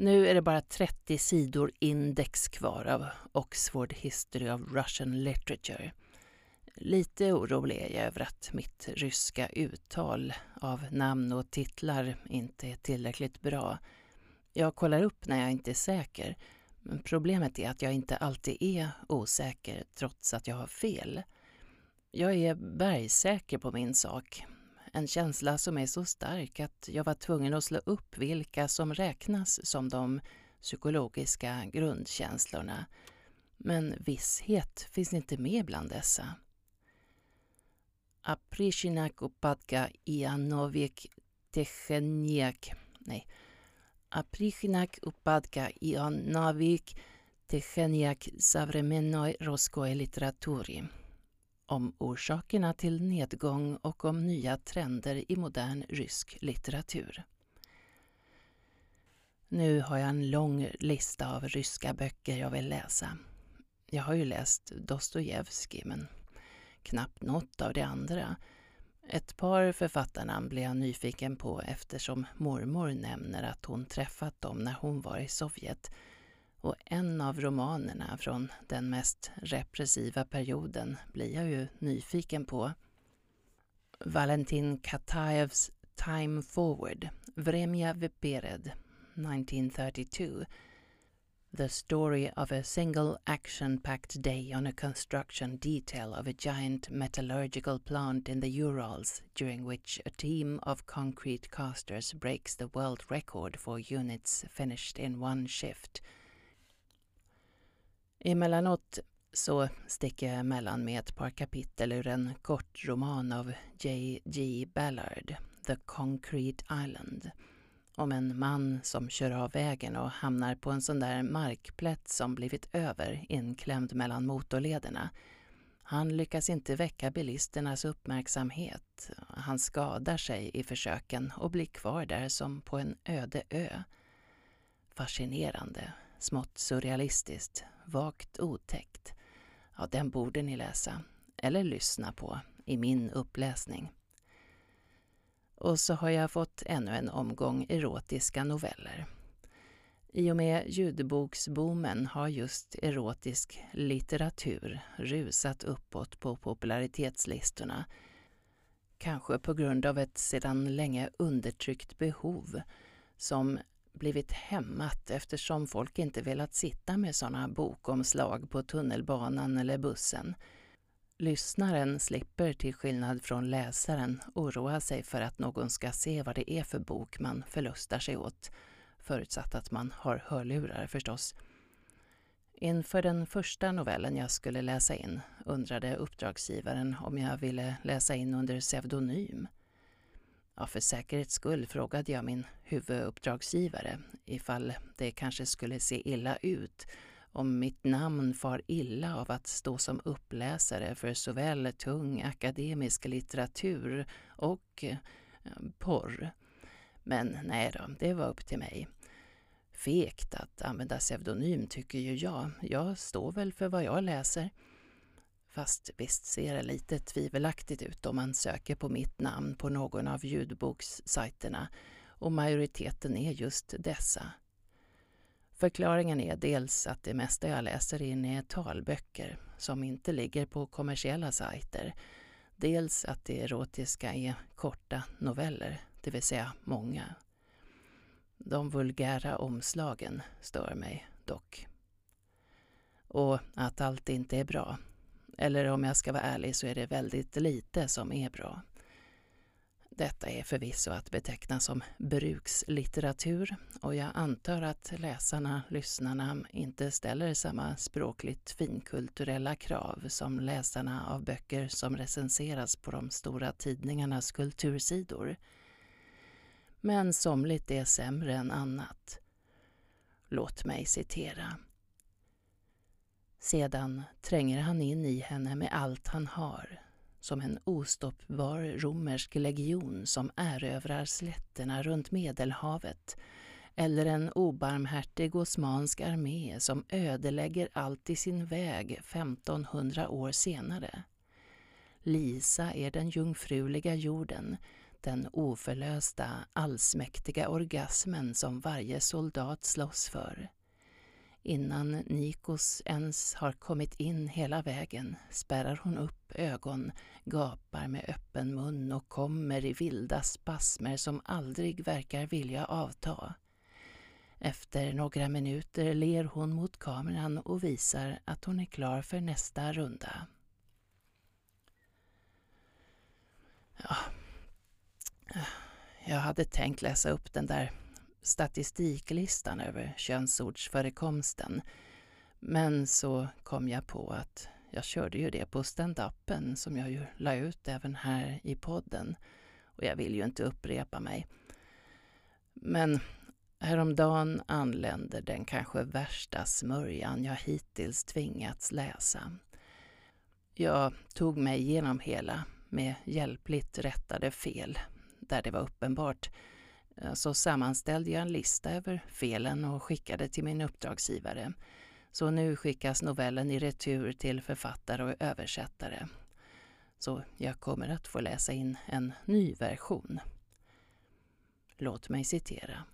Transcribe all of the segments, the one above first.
Nu är det bara 30 sidor index kvar av Oxford History of Russian Literature. Lite orolig är jag över att mitt ryska uttal av namn och titlar inte är tillräckligt bra. Jag kollar upp när jag inte är säker. Men problemet är att jag inte alltid är osäker trots att jag har fel. Jag är bergsäker på min sak. En känsla som är så stark att jag var tvungen att slå upp vilka som räknas som de psykologiska grundkänslorna. Men visshet finns inte med bland dessa. Aprishinak Upadka Ianovik Techeniak, nej, Aprishinak Upadka Ianovik Techeniak savremenoj roskoj Literaturi om orsakerna till nedgång och om nya trender i modern rysk litteratur. Nu har jag en lång lista av ryska böcker jag vill läsa. Jag har ju läst Dostojevskij, men knappt något av det andra. Ett par författarnamn blir jag nyfiken på eftersom mormor nämner att hon träffat dem när hon var i Sovjet och en av romanerna från den mest repressiva perioden blir jag ju nyfiken på. Valentin Kataevs Time Forward, Vremja Vepered, 1932. The story of a single action-packed day on a construction detail of a giant metallurgical plant in the Urals during which a team of concrete casters breaks the world record for units finished in one shift – Emellanåt så sticker jag emellan med ett par kapitel ur en kort roman av J.G. Ballard, The Concrete Island, om en man som kör av vägen och hamnar på en sån där markplätt som blivit över inklämd mellan motorlederna. Han lyckas inte väcka bilisternas uppmärksamhet. Han skadar sig i försöken och blir kvar där som på en öde ö. Fascinerande, smått surrealistiskt, vagt otäckt. Ja, den borde ni läsa, eller lyssna på, i min uppläsning. Och så har jag fått ännu en omgång erotiska noveller. I och med ljudboksboomen har just erotisk litteratur rusat uppåt på popularitetslistorna. Kanske på grund av ett sedan länge undertryckt behov som blivit hämmat eftersom folk inte velat sitta med sådana bokomslag på tunnelbanan eller bussen. Lyssnaren slipper till skillnad från läsaren oroa sig för att någon ska se vad det är för bok man förlustar sig åt, förutsatt att man har hörlurar förstås. Inför den första novellen jag skulle läsa in undrade uppdragsgivaren om jag ville läsa in under pseudonym. Ja, för säkerhets skull frågade jag min huvuduppdragsgivare ifall det kanske skulle se illa ut om mitt namn far illa av att stå som uppläsare för såväl tung akademisk litteratur och eh, porr. Men nej då, det var upp till mig. Fegt att använda pseudonym tycker ju jag. Jag står väl för vad jag läser. Fast visst ser det lite tvivelaktigt ut om man söker på mitt namn på någon av ljudbokssajterna och majoriteten är just dessa. Förklaringen är dels att det mesta jag läser in är talböcker som inte ligger på kommersiella sajter. Dels att det erotiska är korta noveller, det vill säga många. De vulgära omslagen stör mig dock. Och att allt inte är bra, eller om jag ska vara ärlig så är det väldigt lite som är bra. Detta är förvisso att beteckna som brukslitteratur och jag antar att läsarna, lyssnarna, inte ställer samma språkligt finkulturella krav som läsarna av böcker som recenseras på de stora tidningarnas kultursidor. Men somligt är sämre än annat. Låt mig citera. Sedan tränger han in i henne med allt han har, som en ostoppbar romersk legion som erövrar slätterna runt Medelhavet eller en obarmhärtig osmansk armé som ödelägger allt i sin väg 1500 år senare. Lisa är den jungfruliga jorden, den oförlösta, allsmäktiga orgasmen som varje soldat slåss för. Innan Nikos ens har kommit in hela vägen spärrar hon upp ögon, gapar med öppen mun och kommer i vilda spasmer som aldrig verkar vilja avta. Efter några minuter ler hon mot kameran och visar att hon är klar för nästa runda. Ja. Jag hade tänkt läsa upp den där statistiklistan över könsordsförekomsten. Men så kom jag på att jag körde ju det på stand-upen som jag ju la ut även här i podden. Och jag vill ju inte upprepa mig. Men häromdagen anlände den kanske värsta smörjan jag hittills tvingats läsa. Jag tog mig igenom hela med hjälpligt rättade fel där det var uppenbart så sammanställde jag en lista över felen och skickade till min uppdragsgivare. Så nu skickas novellen i retur till författare och översättare. Så jag kommer att få läsa in en ny version. Låt mig citera.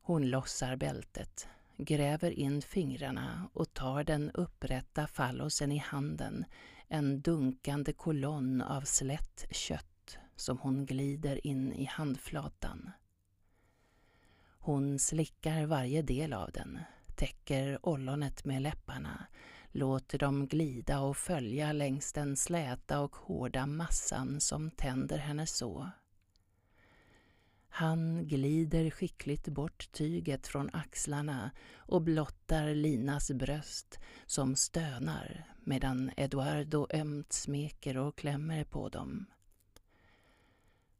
Hon lossar bältet, gräver in fingrarna och tar den upprätta fallosen i handen, en dunkande kolonn av slätt kött som hon glider in i handflatan. Hon slickar varje del av den, täcker ollonet med läpparna, låter dem glida och följa längs den släta och hårda massan som tänder henne så. Han glider skickligt bort tyget från axlarna och blottar Linas bröst som stönar medan Eduardo ömt smeker och klämmer på dem.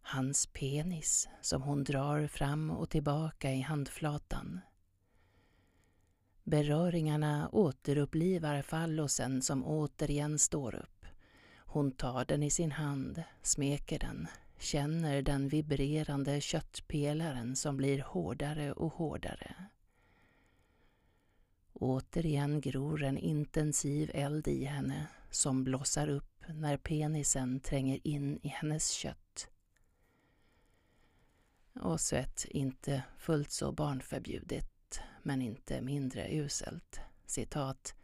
Hans penis som hon drar fram och tillbaka i handflatan. Beröringarna återupplivar fallosen som återigen står upp. Hon tar den i sin hand, smeker den, känner den vibrerande köttpelaren som blir hårdare och hårdare. Återigen gror en intensiv eld i henne som blossar upp när penisen tränger in i hennes kött och svett inte fullt så barnförbjudet, men inte mindre uselt. Citat.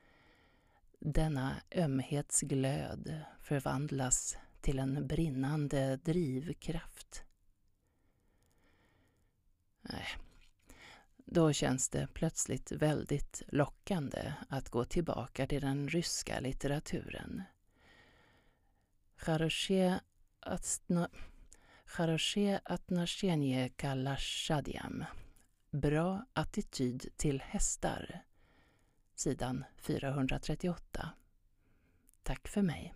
Denna ömhetsglöd förvandlas till en brinnande drivkraft. Nej, då känns det plötsligt väldigt lockande att gå tillbaka till den ryska litteraturen. Charoshe Charoshe Atnashenye Kalashadiam. Bra attityd till hästar. Sidan 438. Tack för mig.